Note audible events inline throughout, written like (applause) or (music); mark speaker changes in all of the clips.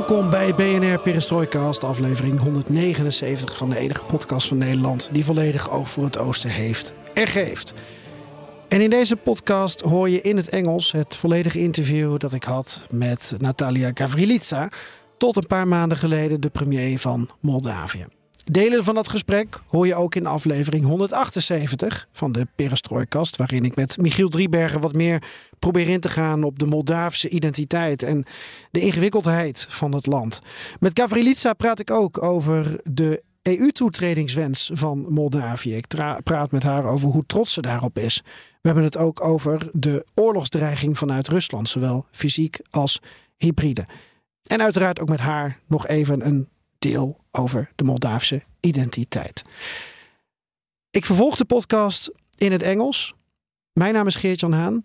Speaker 1: Welkom bij BNR Perestroikast, aflevering 179 van de enige podcast van Nederland die volledig oog voor het oosten heeft en geeft. En in deze podcast hoor je in het Engels het volledige interview dat ik had met Natalia Gavrilitsa, tot een paar maanden geleden de premier van Moldavië. Delen van dat gesprek hoor je ook in aflevering 178 van de Perestrooikast, waarin ik met Michiel Driebergen wat meer probeer in te gaan op de Moldavische identiteit en de ingewikkeldheid van het land. Met Gavrilitsa praat ik ook over de EU-toetredingswens van Moldavië. Ik praat met haar over hoe trots ze daarop is. We hebben het ook over de oorlogsdreiging vanuit Rusland, zowel fysiek als hybride. En uiteraard ook met haar nog even een deel over de Moldavische identiteit. Ik vervolg de podcast in het Engels. Mijn naam is Geert-Jan Haan.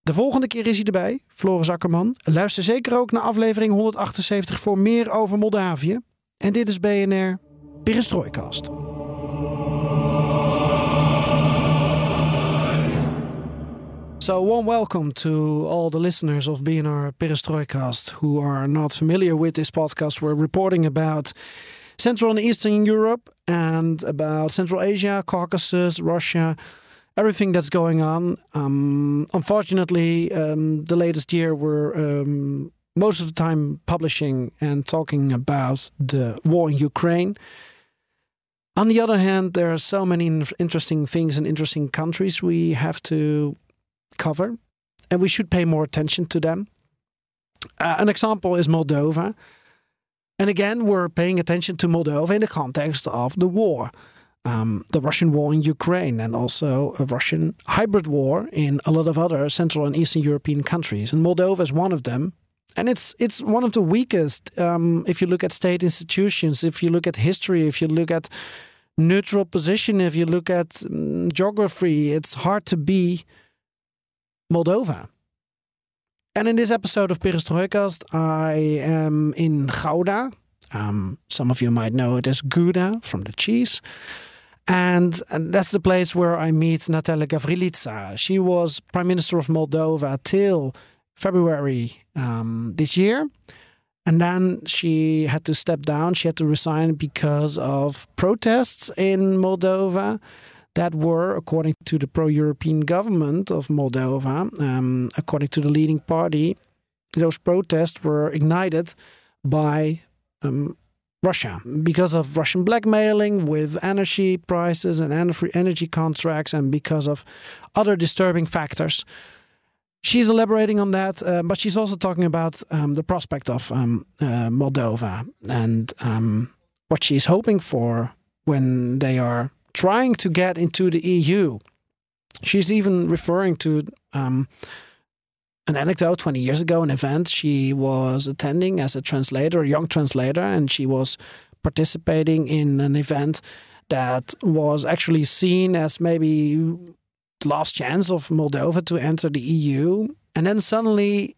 Speaker 1: De volgende keer is hij erbij, Floris Akkerman. Luister zeker ook naar aflevering 178 voor meer over Moldavië. En dit is BNR Perestrooikast. So, warm welcome to all the listeners of BNR Perestrojkast who are not familiar with this podcast. We're reporting about Central and Eastern Europe and about Central Asia, Caucasus, Russia, everything that's going on. Um, unfortunately, um, the latest year we're um, most of the time publishing and talking about the war in Ukraine. On the other hand, there are so many interesting things and interesting countries we have to cover, and we should pay more attention to them. Uh, an example is Moldova. And again, we're paying attention to Moldova in the context of the war. Um, the Russian war in Ukraine and also a Russian hybrid war in a lot of other Central and Eastern European countries. And Moldova is one of them. And it's it's one of the weakest um, if you look at state institutions, if you look at history, if you look at neutral position, if you look at um, geography, it's hard to be Moldova. And in this episode of Perestrojkast, I am in Gouda. Um, some of you might know it as Gouda from the cheese. And, and that's the place where I meet Natalia Gavrilița. She was Prime Minister of Moldova till February um, this year. And then she had to step down. She had to resign because of protests in Moldova that were, according to the pro European government of Moldova, um, according to the leading party, those protests were ignited by um, Russia because of Russian blackmailing with energy prices and energy contracts, and because of other disturbing factors. She's elaborating on that, uh, but she's also talking about um, the prospect of um, uh, Moldova and um, what she's hoping for when they are trying to get into the EU. She's even referring to um, an anecdote 20 years ago, an event she was attending as a translator, a young translator, and she was participating in an event that was actually seen as maybe the last chance of Moldova to enter the EU. And then suddenly,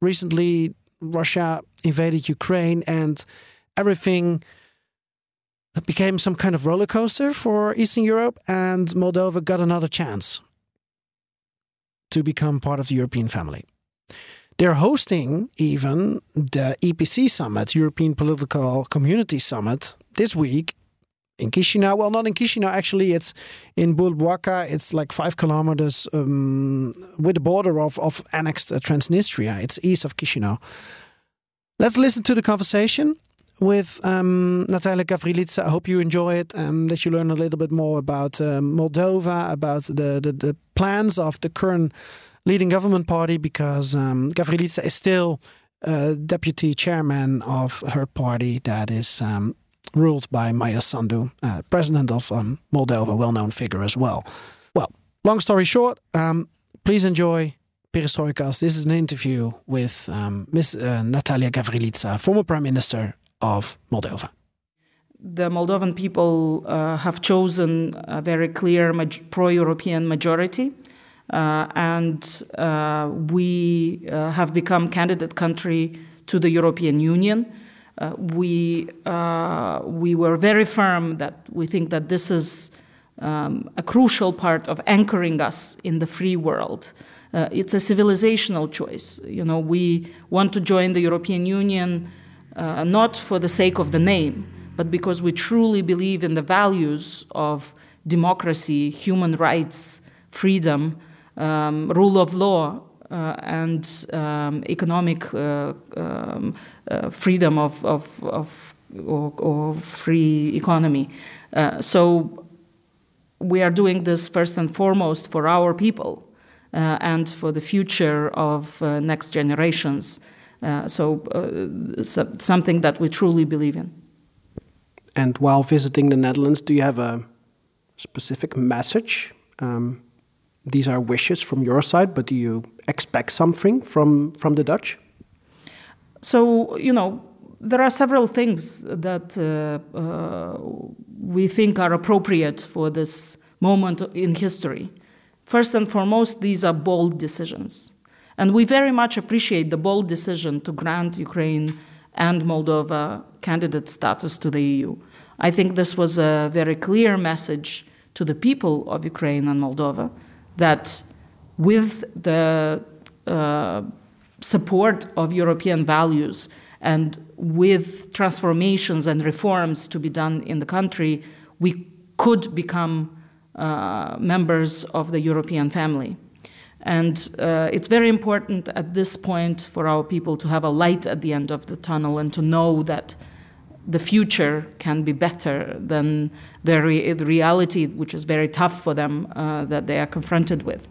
Speaker 1: recently, Russia invaded Ukraine and everything became some kind of roller coaster for Eastern Europe, and Moldova got another chance to become part of the European family. They're hosting even the EPC Summit, European Political Community Summit, this week in Chisinau. Well, not in Chisinau, actually, it's in Bulboaca. It's like five kilometers um, with the border of, of annexed Transnistria. It's east of Chisinau. Let's listen to the conversation with um, Natalia Gavrilița. I hope you enjoy it, um, that you learn a little bit more about um, Moldova, about the, the, the, plans of the current leading government party, because um, Gavrilița is still uh, deputy chairman of her party that is um, ruled by Maia Sandu, uh, president of um, Moldova, well known figure as well. Well, long story short, please enjoy Perestrojkast. This is an interview with Ms. Uh, Natalia Gavrilița, former prime minister of Moldova.
Speaker 2: The Moldovan people uh, have chosen a very clear pro European majority. Uh, and uh, we uh, have become candidate country to the European Union. Uh, we, uh, we were very firm that we think that this is um, a crucial part of anchoring us in the free world. Uh, it's a civilizational choice. You know, we want to join the European Union uh, not for the sake of the name, but because we truly believe in the values of democracy, human rights, freedom, um, rule of law, uh, and um, economic uh, um, uh, freedom of, of, of or, or, free economy. Uh, so we are doing this first and foremost for our people uh, and for the future of next generations. So something that we truly believe in.
Speaker 1: And while visiting the Netherlands, do you have a specific message? Um, these are wishes from your side, but do you expect something from, from the Dutch?
Speaker 2: So, you know, there are several things that uh, uh, we think are appropriate for this moment in history. First and foremost, these are bold decisions. And we very much appreciate the bold decision to grant Ukraine and Moldova candidate status to the EU. I think this was a very clear message to the people of Ukraine and Moldova that with the uh, support of European values and with transformations and reforms to be done in the country, we could become uh, members of the European family. And uh, it's very important at this point for our people to have a light at the end of the tunnel and to know that the future can be better than the, re- the reality, which is very tough for them, uh, that they are confronted with.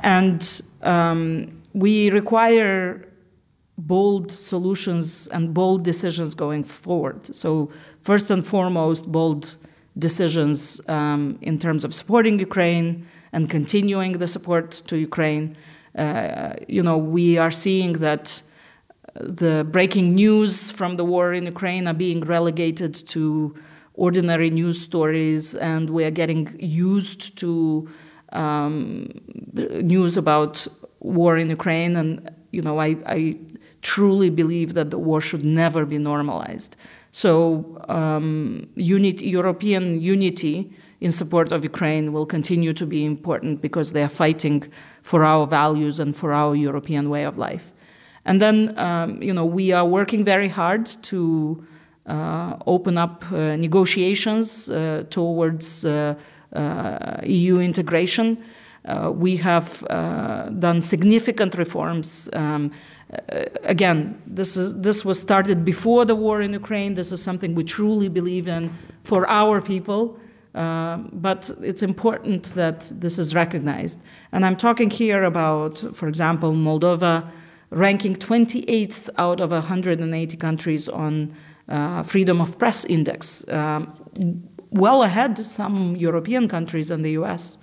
Speaker 2: And um, we require bold solutions and bold decisions going forward. So, first and foremost, bold decisions um, in terms of supporting Ukraine and continuing the support to Ukraine. Uh, you know, we are seeing that the breaking news from the war in Ukraine are being relegated to ordinary news stories, and we are getting used to um, news about war in Ukraine. And you know, I, I, truly believe that the war should never be normalized. So, um, unity, European unity in support of Ukraine will continue to be important because they are fighting for our values and for our European way of life. And then, um, you know, we are working very hard to uh, open up uh, negotiations uh, towards uh, uh, EU integration. Uh, we have done significant reforms. Um, again, this is this was started before the war in Ukraine. This is something we truly believe in for our people. But it's important that this is recognized. And I'm talking here about, for example, Moldova ranking 28th out of 180 countries on uh, freedom of press index, um, well ahead some European countries and the U.S.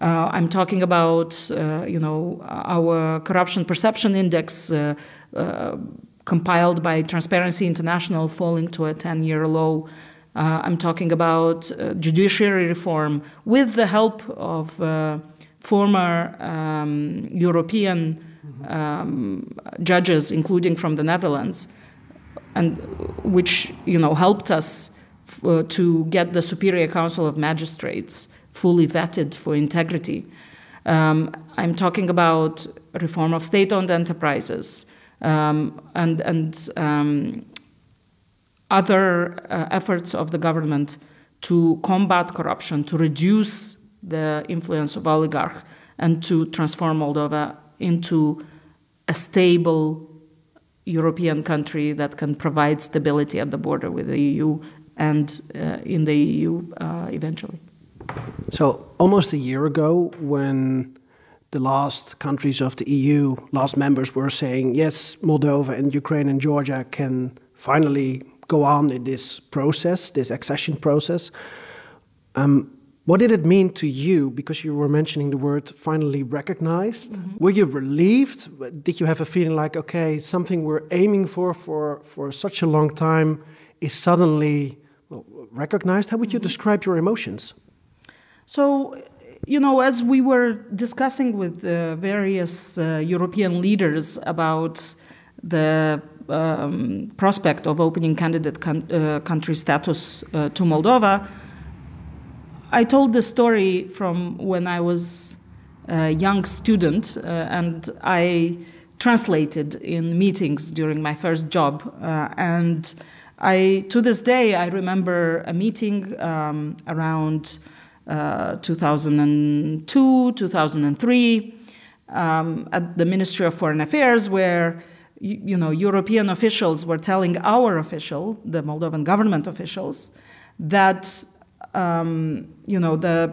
Speaker 2: Uh, I'm talking about, uh, you know, our corruption perception index uh, uh, compiled by Transparency International falling to a 10-year low. Uh, I'm talking about judiciary reform with the help of former um, European um, judges, including from the Netherlands, and which you know helped us uh, to get the Superior Council of Magistrates fully vetted for integrity. Um, I'm talking about reform of state-owned enterprises um, and and um, other uh, efforts of the government to combat corruption, to reduce the influence of oligarchs, and to transform Moldova into a stable European country that can provide stability at the border with the EU and uh, in the EU uh, eventually.
Speaker 1: So, almost a year ago, when the last countries of the EU, last members were saying, yes, Moldova and Ukraine and Georgia can finally go on in this process, this accession process. Um, what did it mean to you? Because you were mentioning the word finally recognized. Mm -hmm. Were you relieved? Did you have a feeling like, okay, something we're aiming for for, for such a long time is suddenly well, recognized? How would you mm -hmm. describe your emotions?
Speaker 2: So, you know, as we were discussing with the various uh, European leaders about the um, prospect of opening candidate uh, country status uh, to Moldova, I told the story from when I was a young student, uh, and I translated in meetings during my first job. Uh, and I, to this day, I remember a meeting um, around uh, 2002, 2003, um, at the Ministry of Foreign Affairs, where you, you know European officials were telling our official, the Moldovan government officials, that um, you know the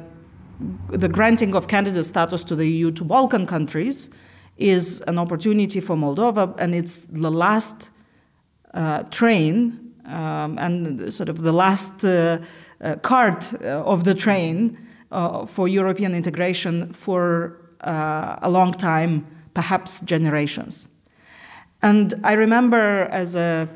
Speaker 2: the granting of candidate status to the EU to Balkan countries is an opportunity for Moldova, and it's the last uh, train um, and sort of the last uh, uh, cart uh, of the train uh, for European integration for a long time, perhaps generations. And I remember as a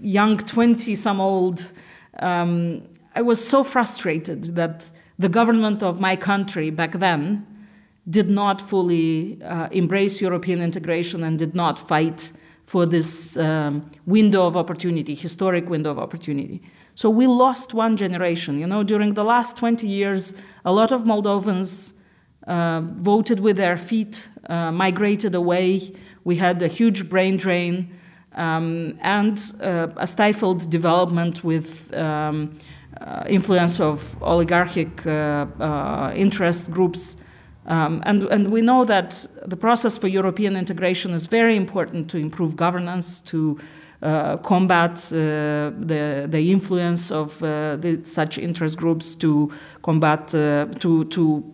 Speaker 2: young 20 some old, um, I was so frustrated that the government of my country back then did not fully uh, embrace European integration and did not fight for this um, window of opportunity, historic window of opportunity. So we lost one generation. You know, during the last 20 years, a lot of Moldovans uh, voted with their feet, uh, migrated away. We had a huge brain drain um, and uh, a stifled development with um, uh, influence of oligarchic uh, uh, interest groups. Um, and, and we know that the process for European integration is very important to improve governance, to uh, combat uh, the, the influence of uh, the, such interest groups to combat, to, to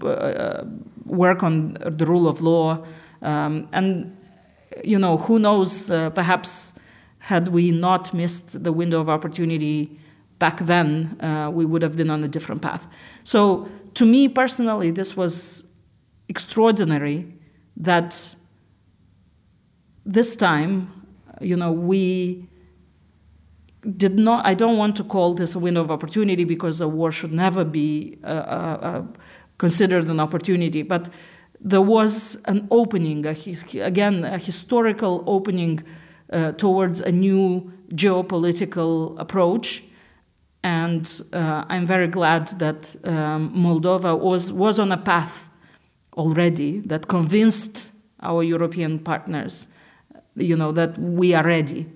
Speaker 2: work on the rule of law. Um, and, you know, who knows, perhaps had we not missed the window of opportunity back then, uh, we would have been on a different path. So, to me personally, this was extraordinary that this time you know, we did not, I don't want to call this a window of opportunity because a war should never be uh, uh, uh considered an opportunity, but there was an opening, a, again, a historical opening uh, towards a new geopolitical approach. And uh, I'm very glad that um, Moldova was, was on a path already that convinced our European partners you know, that we are ready.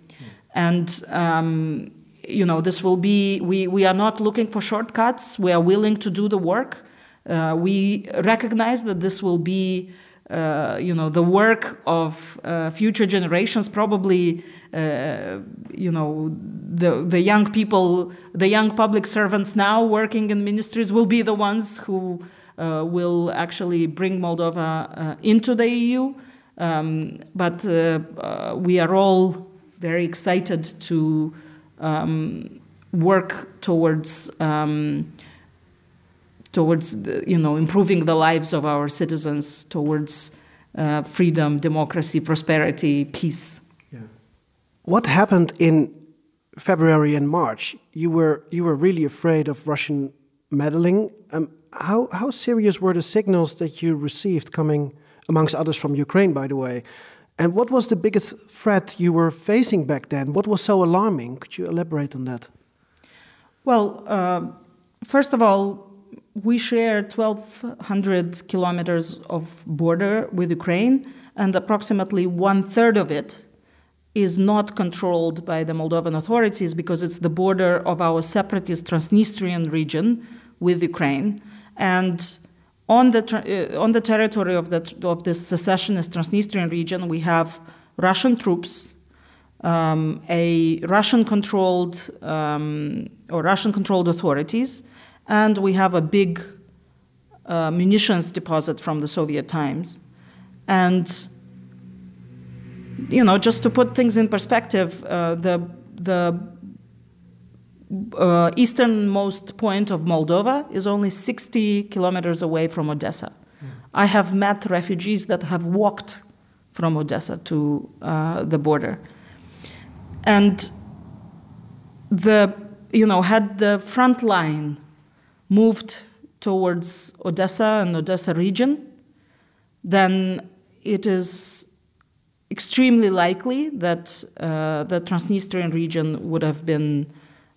Speaker 2: And, um, you know, this will be, we, we are not looking for shortcuts. We are willing to do the work. Uh, we recognize that this will be, uh, you know, the work of uh, future generations. Probably, uh, you know, the the young people, the young public servants now working in ministries will be the ones who uh, will actually bring Moldova uh, into the EU. Um, but we are all very excited to um, work towards um, towards the, you know improving the lives of our citizens towards uh, freedom, democracy, prosperity, peace. Yeah.
Speaker 1: What happened in February and March? You were you were really afraid of Russian meddling. Um, how how serious were the signals that you received coming? amongst others from Ukraine, by the way. And what was the biggest threat you were facing back then? What was so alarming? Could you elaborate on that?
Speaker 2: Well, uh, first of all, we share 1,200 kilometers of border with Ukraine, and approximately one third of it is not controlled by the Moldovan authorities because it's the border of our separatist Transnistrian region with Ukraine. And on the, uh, on the territory of, the, of this secessionist Transnistrian region, we have Russian troops, um, a Russian controlled um, or Russian controlled authorities, and we have a big uh, munitions deposit from the Soviet times. And you know, just to put things in perspective, uh, the the uh, easternmost point of Moldova is only 60 kilometers away from Odessa. Mm. I have met refugees that have walked from Odessa to uh, the border, and the you know had the front line moved towards Odessa and Odessa region, then it is extremely likely that uh, the Transnistrian region would have been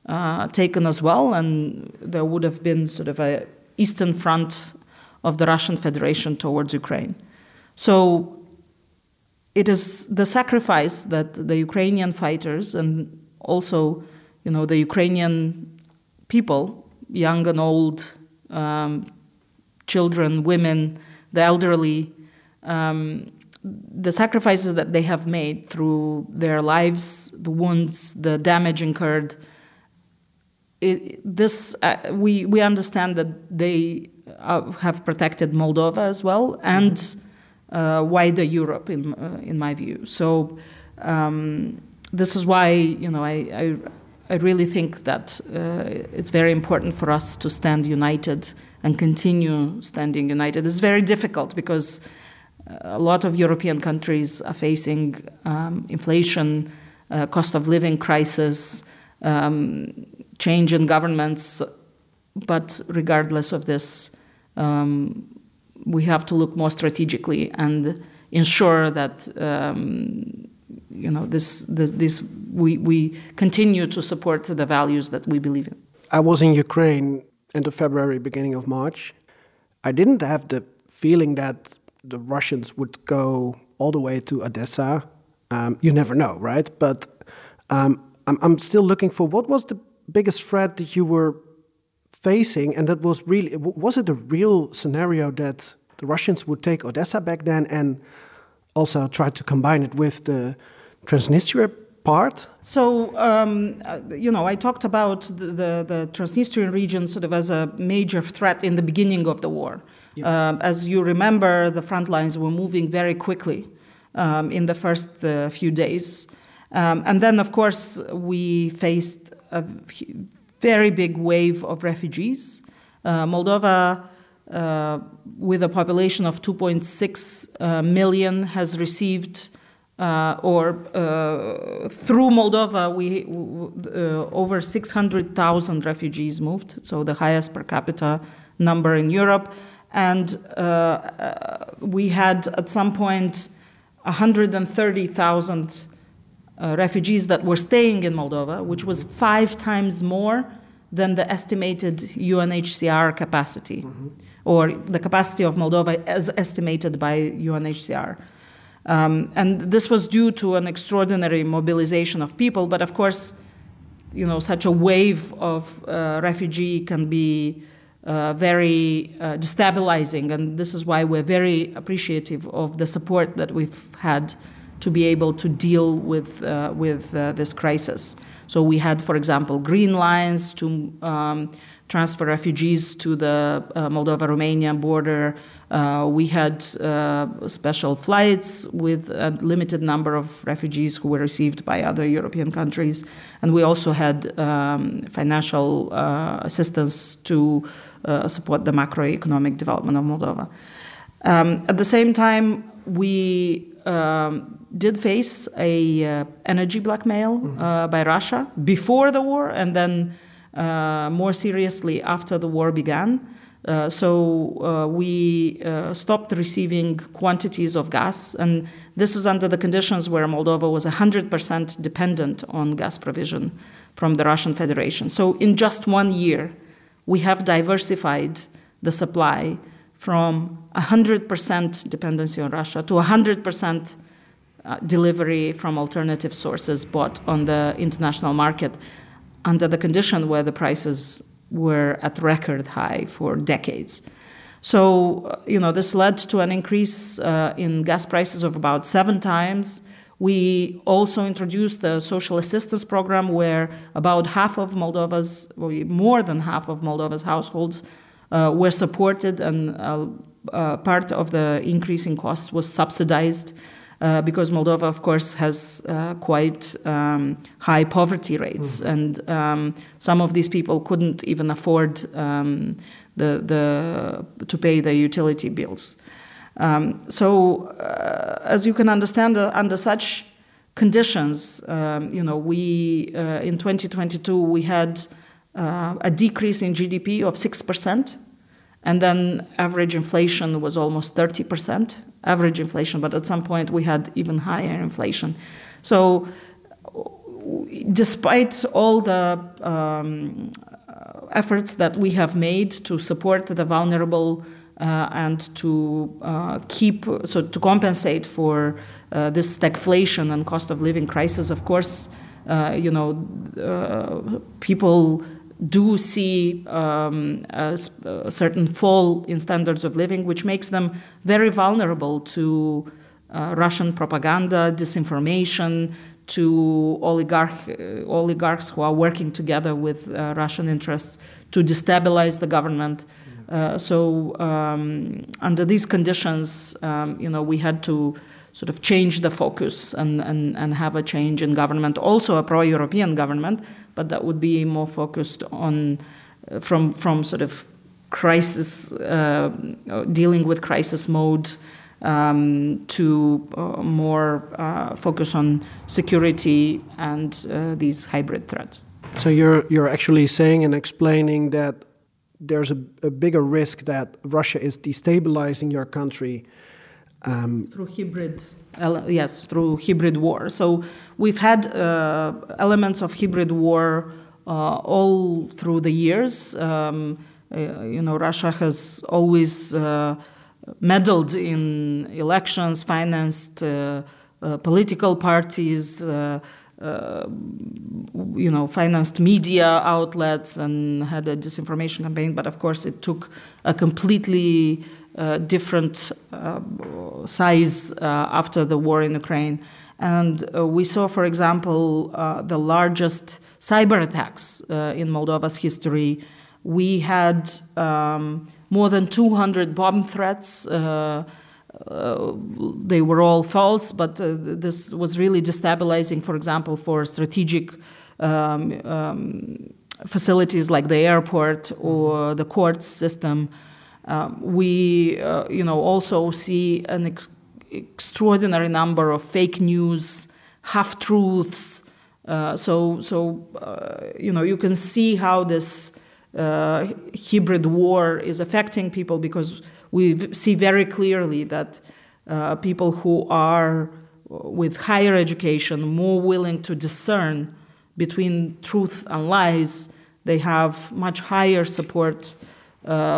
Speaker 2: uh, taken as well, and there would have been sort of a eastern front of the Russian Federation towards Ukraine. So it is the sacrifice that the Ukrainian fighters and also, you know, the Ukrainian people, young and old, um, children, women, the elderly, um, the sacrifices that they have made through their lives, the wounds, the damage incurred. It, this uh, we we understand that they uh, have protected Moldova as well and uh, wider Europe in uh, in my view. So um, this is why you know I I, I really think that uh, it's very important for us to stand united and continue standing united. It's very difficult because a lot of European countries are facing um, inflation, uh, cost of living crisis, um, change in governments. But regardless of this, um, we have to look more strategically and ensure that um, you know this, this, this we, we continue to support the values that we believe in.
Speaker 1: I was in Ukraine end of February, beginning of March. I didn't have the feeling that the Russians would go all the way to Odessa. Um, you never know, right? But um, I'm, I'm still looking for what was the biggest threat that you were facing, and that was really was it a real scenario that the Russians would take Odessa back then and also try to combine it with the Transnistria part?
Speaker 2: So, um, uh, you know, I talked about the, the, the, Transnistrian region sort of as a major threat in the beginning of the war. Yeah. Um, as you remember, the front lines were moving very quickly um, in the first uh, few days. Um, and then, of course, we faced a very big wave of refugees. Uh, Moldova, with a population of 2.6 uh, million, has received uh, or uh, through Moldova, we over 600,000 refugees moved, so the highest per capita number in Europe. And we had at some point 130,000 uh, refugees that were staying in Moldova, which was five times more than the estimated UNHCR capacity, mm-hmm. or the capacity of Moldova as estimated by UNHCR. Um, and this was due to an extraordinary mobilization of people, but of course, you know, such a wave of uh, refugee can be uh, very uh, destabilizing, and this is why we're very appreciative of the support that we've had to be able to deal with uh, with uh, this crisis. So we had, for example, green lines to um, transfer refugees to the uh, Moldova-Romania border. Uh, we had uh, special flights with a limited number of refugees who were received by other European countries, and we also had um, financial uh, assistance to support the macroeconomic development of Moldova. Um, at the same time, we um, did face a uh, energy blackmail mm-hmm. by Russia before the war, and then uh, more seriously after the war began. Uh, so uh, we uh, stopped receiving quantities of gas, and this is under the conditions where Moldova was 100% dependent on gas provision from the Russian Federation. So in just one year, we have diversified the supply from 100% dependency on Russia to 100% uh, delivery from alternative sources bought on the international market under the condition where the prices were at record high for decades. So, uh, you know, this led to an increase uh, in gas prices of about seven times. We also introduced the social assistance program where about half of Moldova's, more than half of Moldova's households were supported, and I'll uh, part of the increase in costs was subsidized uh, because Moldova, of course, has uh, quite um, high poverty rates, mm-hmm. and um, some of these people couldn't even afford um, the, the, to pay the utility bills. Um, so, uh, as you can understand, uh, under such conditions, um, you know, we uh, in 2022 we had uh, a decrease in GDP of six percent, and then average inflation was almost 30 percent average inflation, but at some point we had even higher inflation. So, despite all the um, efforts that we have made to support the vulnerable uh, and to uh, keep, so to compensate for uh, this stagflation and cost of living crisis, of course, uh, you know, uh, people do see um, a, a, certain fall in standards of living, which makes them very vulnerable to uh, Russian propaganda, disinformation, to oligarch, uh, oligarchs who are working together with uh, Russian interests to destabilize the government. Uh, so, um, under these conditions, um, you know, we had to sort of change the focus and, and, and have a change in government, also a pro European government, but that would be more focused on uh, from, from sort of crisis, uh, dealing with crisis mode. Um, to uh, more uh, focus on security and uh, these hybrid threats.
Speaker 1: So you're you're actually saying and explaining that there's a, a bigger risk that Russia is destabilizing your country
Speaker 2: um, through hybrid, yes, through hybrid war. So we've had uh, elements of hybrid war uh, all through the years. Um, uh, you know, Russia has always uh, meddled in elections, financed uh, uh, political parties. you know, financed media outlets and had a disinformation campaign, but of course, it took a completely different uh, size uh, after the war in Ukraine. And we saw, for example, the largest cyber attacks in Moldova's history. We had um, more than 200 bomb threats. Uh, they were all false, but uh, this was really destabilizing, for example, for strategic um, um, facilities like the airport or the court system. Um, we, uh, you know, also see an ex- extraordinary number of fake news, half truths. Uh, so, so uh, you know, you can see how this uh, hybrid war is affecting people because we see very clearly that uh, people who are with higher education, more willing to discern between truth and lies, they have much higher support uh,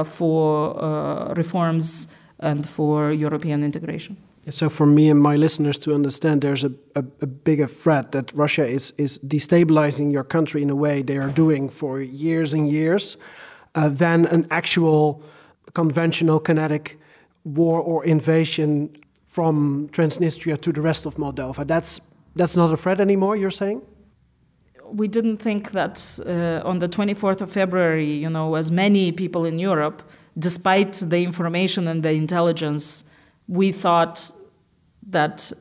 Speaker 2: for uh, reforms and for European integration.
Speaker 1: So, for me and my listeners to understand, there's a, a, a, bigger threat that Russia is, is destabilizing your country in a way they are doing for years and years uh, than an actual conventional kinetic war or invasion from Transnistria to the rest of Moldova. That's, that's not a threat anymore, you're saying?
Speaker 2: We didn't think that uh, on the 24th of February, you know, as many people in Europe, despite the information and the intelligence, we thought that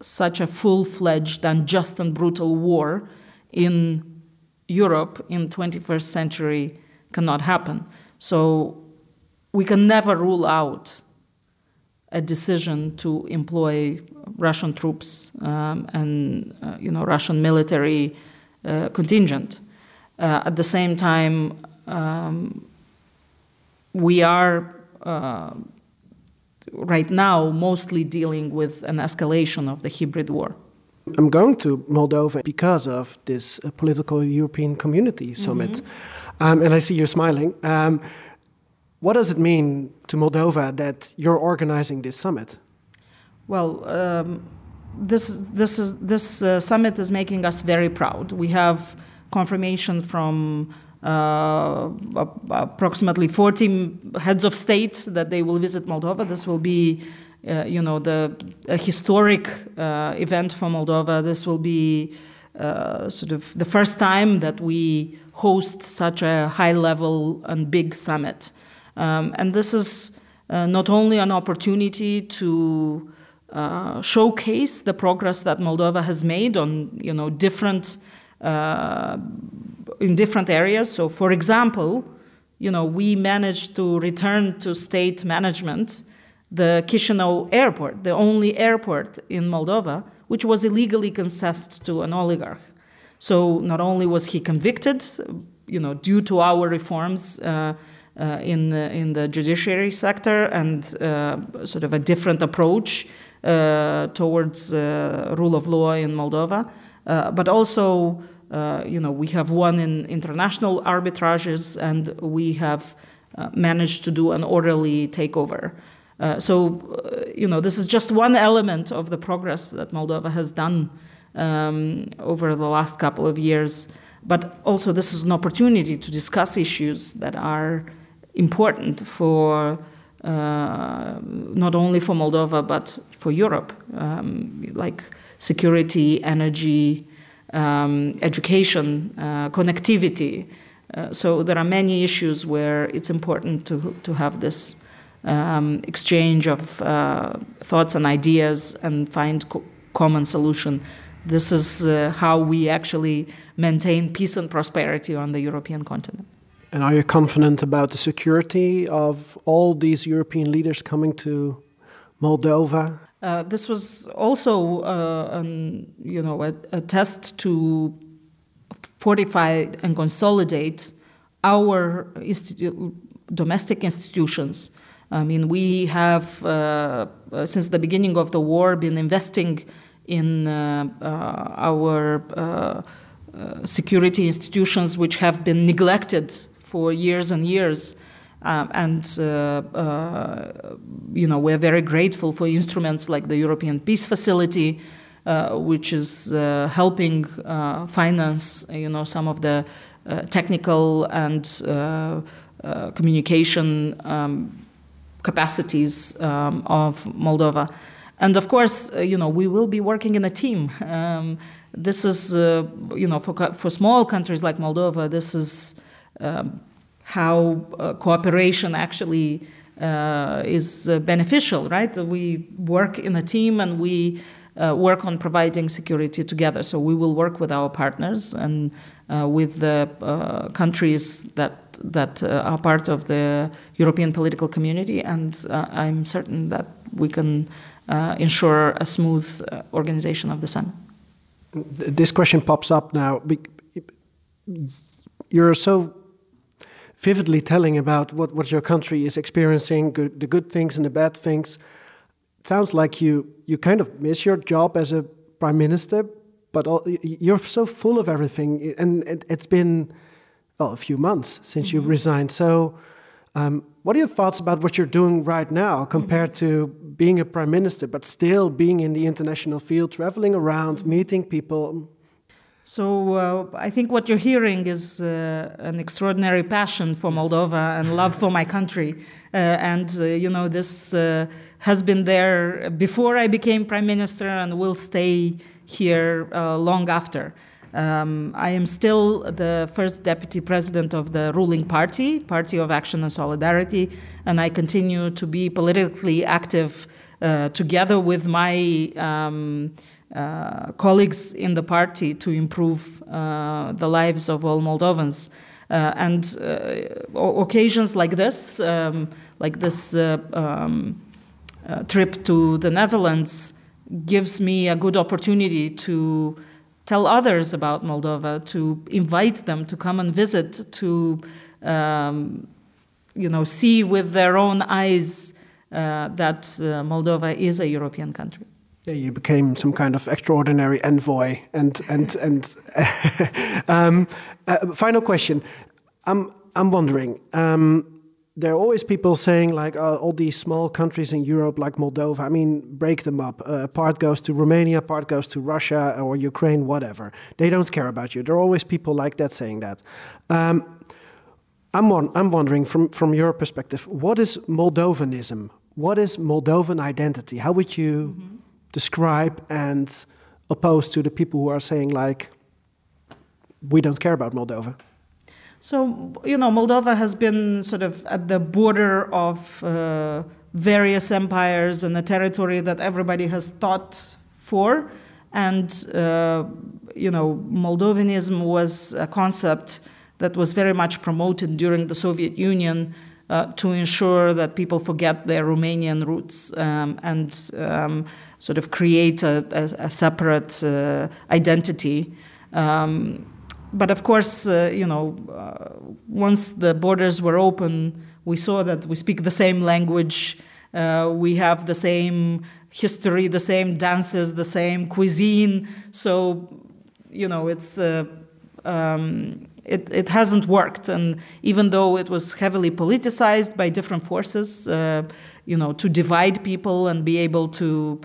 Speaker 2: such a full fledged, unjust, and brutal war in Europe in 21st century cannot happen. So we can never rule out a decision to employ Russian troops um, and uh, you know Russian military uh, contingent. Uh, at the same time, um, we are uh, right now mostly dealing with an escalation of the hybrid war.
Speaker 1: I'm going to Moldova because of this uh, political European community summit. Mm -hmm. um, and I see you smiling. Um, what does it mean to Moldova that you're organizing this summit?
Speaker 2: Well, um, this, this, is, this uh, summit is making us very proud. We have confirmation from uh, approximately 40 heads of state that they will visit Moldova. This will be, uh, you know, the historic uh, event for Moldova. This will be uh, sort of the first time that we host such a high-level and big summit, um, and this is uh, not only an opportunity to uh, showcase the progress that Moldova has made on you know different uh, in different areas. So, for example, you know we managed to return to state management the Chisinau airport, the only airport in Moldova, which was illegally concessed to an oligarch. So not only was he convicted, you know, due to our reforms. Uh, uh, in the in the judiciary sector and uh, sort of a different approach towards uh, rule of law in Moldova, uh, but also you know we have won in international arbitrages and we have managed to do an orderly takeover. so you know this is just one element of the progress that Moldova has done um, over the last couple of years. But also, this is an opportunity to discuss issues that are important for uh, not only for Moldova but for Europe, um, like security, energy, um, education, uh, connectivity. Uh, so there are many issues where it's important to to have this um, exchange of uh, thoughts and ideas and find co- common solution. This is uh, how we actually maintain peace and prosperity on the European continent.
Speaker 3: And are you confident about the security of all these European leaders coming to Moldova?
Speaker 2: Uh, this was also, uh, an, you know, a, a, test to fortify and consolidate our institu domestic institutions. I mean, we have, uh, since the beginning of the war, been investing in uh, uh, our uh, security institutions, which have been neglected for years and years. Um, and uh, uh, you know we're very grateful for instruments like the European Peace Facility, uh, which is uh, helping uh, finance you know some of the uh, technical and communication um, capacities um, of Moldova. And of course, you know we will be working in a team. Um, this is you know for for small countries like Moldova, this is um, how uh, cooperation actually uh, is uh, beneficial, right? We work in a team and we uh, work on providing security together. So we will work with our partners and uh, with the uh, countries that that are part of the European political community, and I'm certain that we can ensure a smooth organization of the summit.
Speaker 3: This question pops up now. You're so vividly telling about what, what your country is experiencing, good, the good things and the bad things. It sounds like you, you kind of miss your job as a prime minister, but all, you're so full of everything. And it, has been well, a few months since mm -hmm. you mm-hmm. resigned. So, um, what are your thoughts about what you're doing right now compared mm -hmm. to being a prime minister, but still being in the international field, traveling around, mm-hmm. meeting people?
Speaker 2: So uh, I think what you're hearing is uh, an extraordinary passion for Moldova and love for my country, uh, and uh, you know this uh, has been there before I became prime minister and will stay here uh, long after. Um, I am still the first deputy president of the ruling party, Party of Action and Solidarity, and I continue to be politically active together with my. Um, uh, colleagues in the party to improve uh, the lives of all Moldovans. Uh, and uh, occasions like this, um, like this uh, um, uh, trip to the Netherlands, gives me a good opportunity to tell others about Moldova, to invite them to come and visit, to um, you know see with their own eyes that Moldova is a European country.
Speaker 3: Yeah, you became some kind of extraordinary envoy. And and and (laughs) um, uh, final question. I'm I'm wondering. Um, there are always people saying like uh, all these small countries in Europe, like Moldova. I mean, break them up. Uh, part goes to Romania, part goes to Russia or Ukraine, whatever. They don't care about you. There are always people like that saying that. Um, I'm, I'm wondering from, from your perspective, what is Moldovanism? What is Moldovan identity? How would you mm -hmm describe and oppose to the people who are saying like we don't care about Moldova?
Speaker 2: So, you know, Moldova has been sort of at the border of uh, various empires and a territory that everybody has thought for. And, uh, you know, Moldovanism was a concept that was very much promoted during the Soviet Union uh, to ensure that people forget their Romanian roots um, and um, sort of create a, a, a separate uh, identity. Um, but of course, uh, you know, uh, once the borders were open, we saw that we speak the same language, uh, we have the same history, the same dances, the same cuisine. So, you know, it's uh, um, it, it hasn't worked. And even though it was heavily politicized by different forces, uh, you know, to divide people and be able to,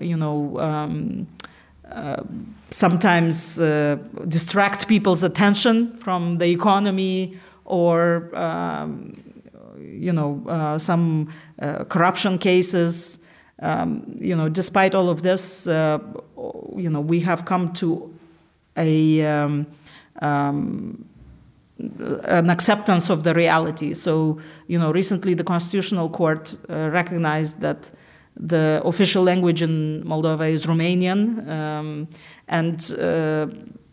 Speaker 2: you know. Um, uh, sometimes uh, distract people's attention from the economy or um, you know uh, some uh, corruption cases um, you know despite all of this uh, you know we have come to a um, um an acceptance of the reality so you know recently the constitutional court recognized that the official language in Moldova is Romanian, um, and uh,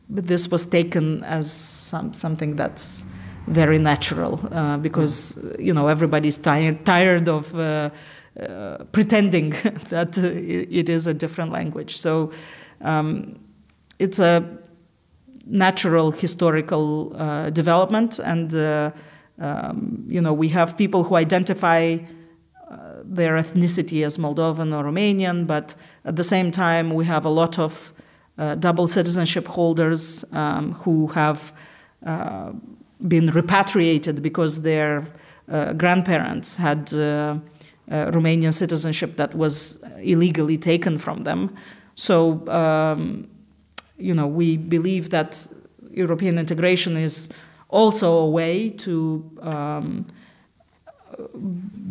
Speaker 2: this was taken as some, something that's very natural uh, because you know everybody's tired tired of uh, uh pretending (laughs) that it is a different language. So um, it's a natural historical uh, development, and uh, um, you know we have people who identify their ethnicity as Moldovan or Romanian, but at the same time, we have a lot of uh, double citizenship holders um, who have uh, been repatriated because their uh, grandparents had uh, uh, Romanian citizenship that was illegally taken from them. So, um, you know, we believe that European integration is also a way to um,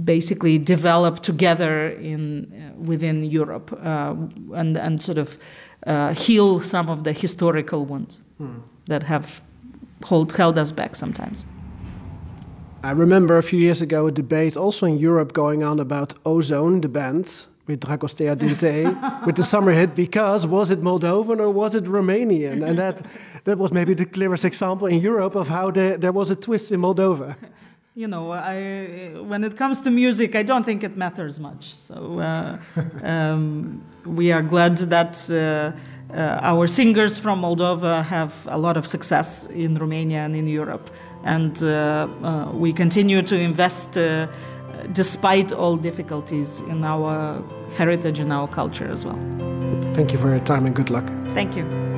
Speaker 2: basically develop together in uh, within Europe uh, and and sort of uh, heal some of the historical wounds hmm. that have hold, held us back sometimes.
Speaker 1: I remember a few years ago a debate also in Europe going on about O-Zone, the band, with Dragostea Din Tei, (laughs) with the summer hit because was it Moldovan or was it Romanian? And that, that was maybe the clearest example in Europe of how the, there was a twist in Moldova
Speaker 2: you know, I, when it comes to music, I don't think it matters much. So uh, (laughs) um, we are glad that uh, uh, our singers from Moldova have a lot of success in Romania and in Europe. And uh, uh, we continue to invest uh, despite all difficulties in our heritage and our culture as well.
Speaker 1: Thank you for your time and good luck.
Speaker 2: Thank you.